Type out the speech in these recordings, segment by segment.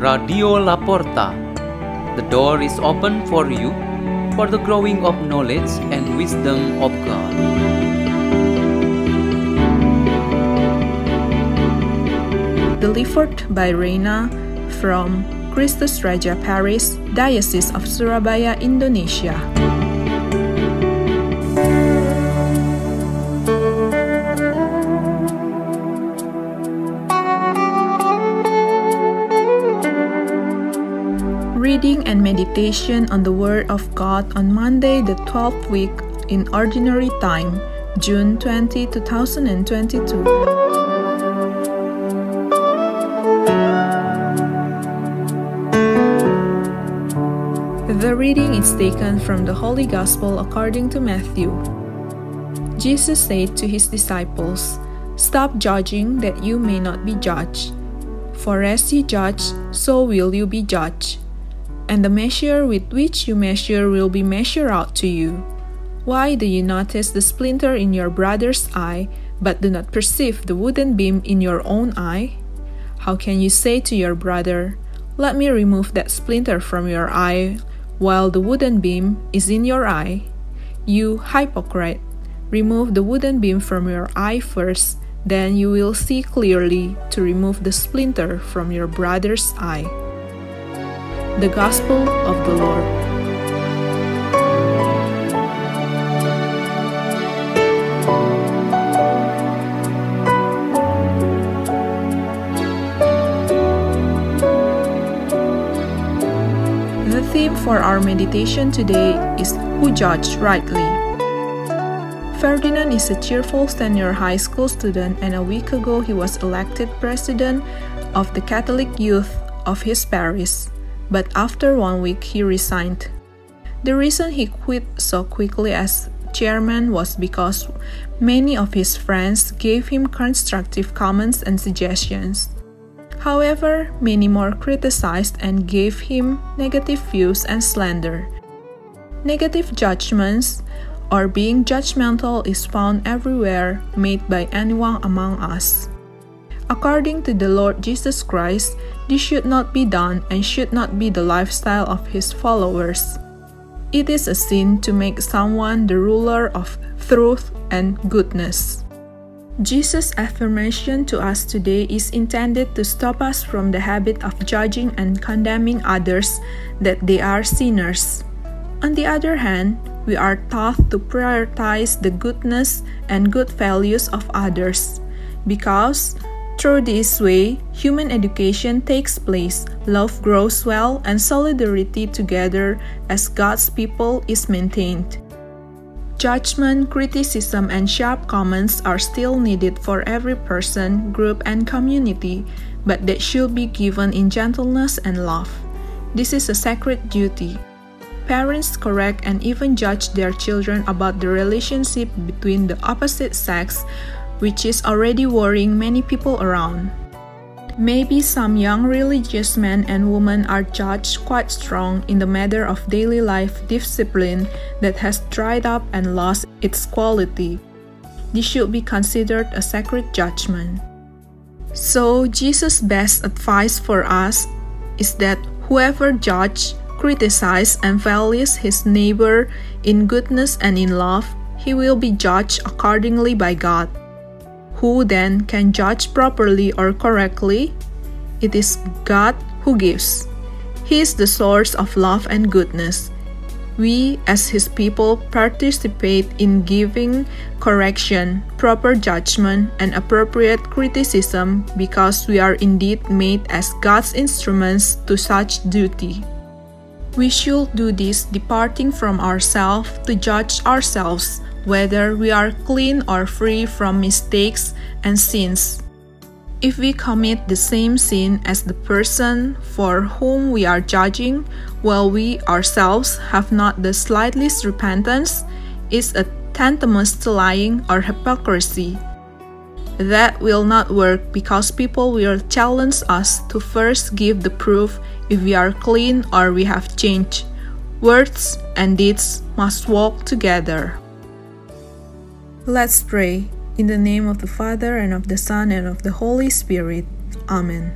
Radio Laporta. The door is open for you for the growing of knowledge and wisdom of God. Delivered by Reina from Kristus Raja Paris, Diocese of Surabaya, Indonesia. Meditation on the Word of God on Monday, the 12th week in Ordinary Time, June 20, 2022. The reading is taken from the Holy Gospel according to Matthew. Jesus said to his disciples, Stop judging that you may not be judged. For as you judge, so will you be judged. And the measure with which you measure will be measured out to you. Why do you notice the splinter in your brother's eye, but do not perceive the wooden beam in your own eye? How can you say to your brother, Let me remove that splinter from your eye, while the wooden beam is in your eye? You hypocrite! Remove the wooden beam from your eye first, then you will see clearly to remove the splinter from your brother's eye. The Gospel of the Lord. The theme for our meditation today is Who Judged Rightly. Ferdinand is a cheerful senior high school student, and a week ago he was elected president of the Catholic youth of his parish. But after one week, he resigned. The reason he quit so quickly as chairman was because many of his friends gave him constructive comments and suggestions. However, many more criticized and gave him negative views and slander. Negative judgments or being judgmental is found everywhere made by anyone among us. According to the Lord Jesus Christ, this should not be done and should not be the lifestyle of his followers. It is a sin to make someone the ruler of truth and goodness. Jesus' affirmation to us today is intended to stop us from the habit of judging and condemning others that they are sinners. On the other hand, we are taught to prioritize the goodness and good values of others because through this way, human education takes place, love grows well, and solidarity together as God's people is maintained. Judgment, criticism, and sharp comments are still needed for every person, group, and community, but they should be given in gentleness and love. This is a sacred duty. Parents correct and even judge their children about the relationship between the opposite sex, which is already worrying many people around. Maybe some young religious men and women are judged quite strong in the matter of daily life discipline that has dried up and lost its quality. This should be considered a sacred judgment. So, Jesus' best advice for us is that whoever judge, criticizes, and values his neighbor in goodness and in love, he will be judged accordingly by God. Who then can judge properly or correctly? It is God who gives. He is the source of love and goodness. We, as His people, participate in giving correction, proper judgment, and appropriate criticism because we are indeed made as God's instruments to such duty. We should do this departing from ourselves to judge ourselves whether we are clean or free from mistakes and sins. If we commit the same sin as the person for whom we are judging, while we ourselves have not the slightest repentance, is a tantamount to lying or hypocrisy. That will not work because people will challenge us to first give the proof if we are clean or we have changed. Words and deeds must walk together. Let's pray. In the name of the Father, and of the Son, and of the Holy Spirit. Amen.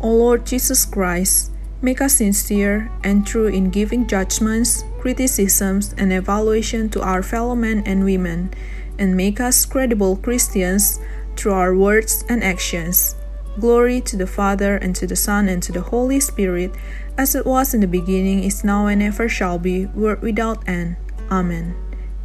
O Lord Jesus Christ, make us sincere and true in giving judgments, criticisms, and evaluation to our fellow men and women, and make us credible Christians through our words and actions. Glory to the Father, and to the Son, and to the Holy Spirit, as it was in the beginning, is now, and ever shall be, world without end. Amen.